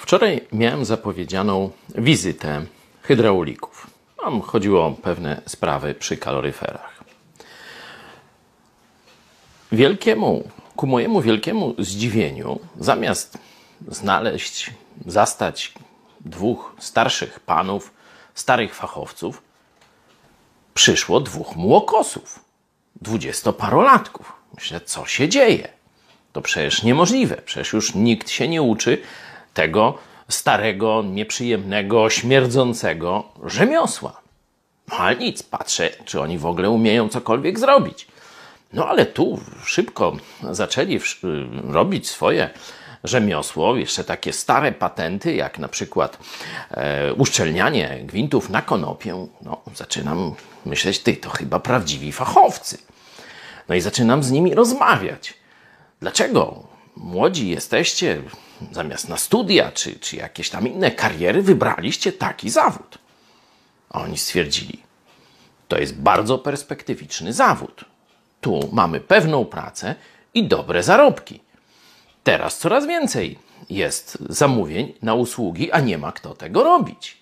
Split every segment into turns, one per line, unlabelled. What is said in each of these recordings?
Wczoraj miałem zapowiedzianą wizytę hydraulików. Tam chodziło o pewne sprawy przy kaloryferach. Wielkiemu, ku mojemu wielkiemu zdziwieniu, zamiast znaleźć, zastać dwóch starszych panów, starych fachowców, przyszło dwóch młokosów, dwudziestoparolatków. Myślę, co się dzieje? To przecież niemożliwe. Przecież już nikt się nie uczy tego starego, nieprzyjemnego, śmierdzącego rzemiosła. No ale nic, patrzę, czy oni w ogóle umieją cokolwiek zrobić. No ale tu szybko zaczęli robić swoje rzemiosło, jeszcze takie stare patenty, jak na przykład e, uszczelnianie gwintów na konopię. No, zaczynam myśleć, ty, to chyba prawdziwi fachowcy. No i zaczynam z nimi rozmawiać. Dlaczego młodzi jesteście, zamiast na studia czy, czy jakieś tam inne kariery, wybraliście taki zawód? A oni stwierdzili, to jest bardzo perspektywiczny zawód. Tu mamy pewną pracę i dobre zarobki. Teraz coraz więcej jest zamówień na usługi, a nie ma kto tego robić.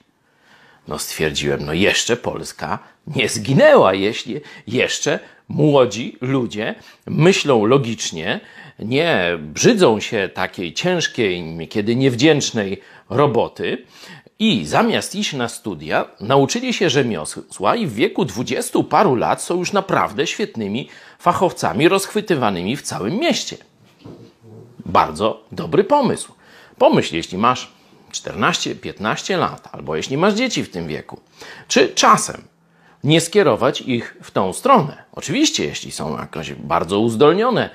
No stwierdziłem, no jeszcze Polska nie zginęła, jeśli jeszcze młodzi ludzie myślą logicznie, nie brzydzą się takiej ciężkiej, niekiedy niewdzięcznej roboty i zamiast iść na studia, nauczyli się rzemiosła i w wieku dwudziestu paru lat są już naprawdę świetnymi fachowcami rozchwytywanymi w całym mieście. Bardzo dobry pomysł. Pomyśl, jeśli masz 14-15 lat, albo jeśli masz dzieci w tym wieku, czy czasem nie skierować ich w tą stronę. Oczywiście, jeśli są jakoś bardzo uzdolnione,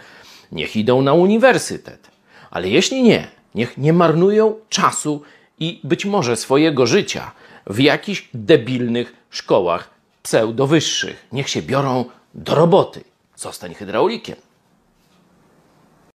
niech idą na uniwersytet. Ale jeśli nie, niech nie marnują czasu i być może swojego życia w jakichś debilnych szkołach pseudowyższych. Niech się biorą do roboty. Zostań hydraulikiem.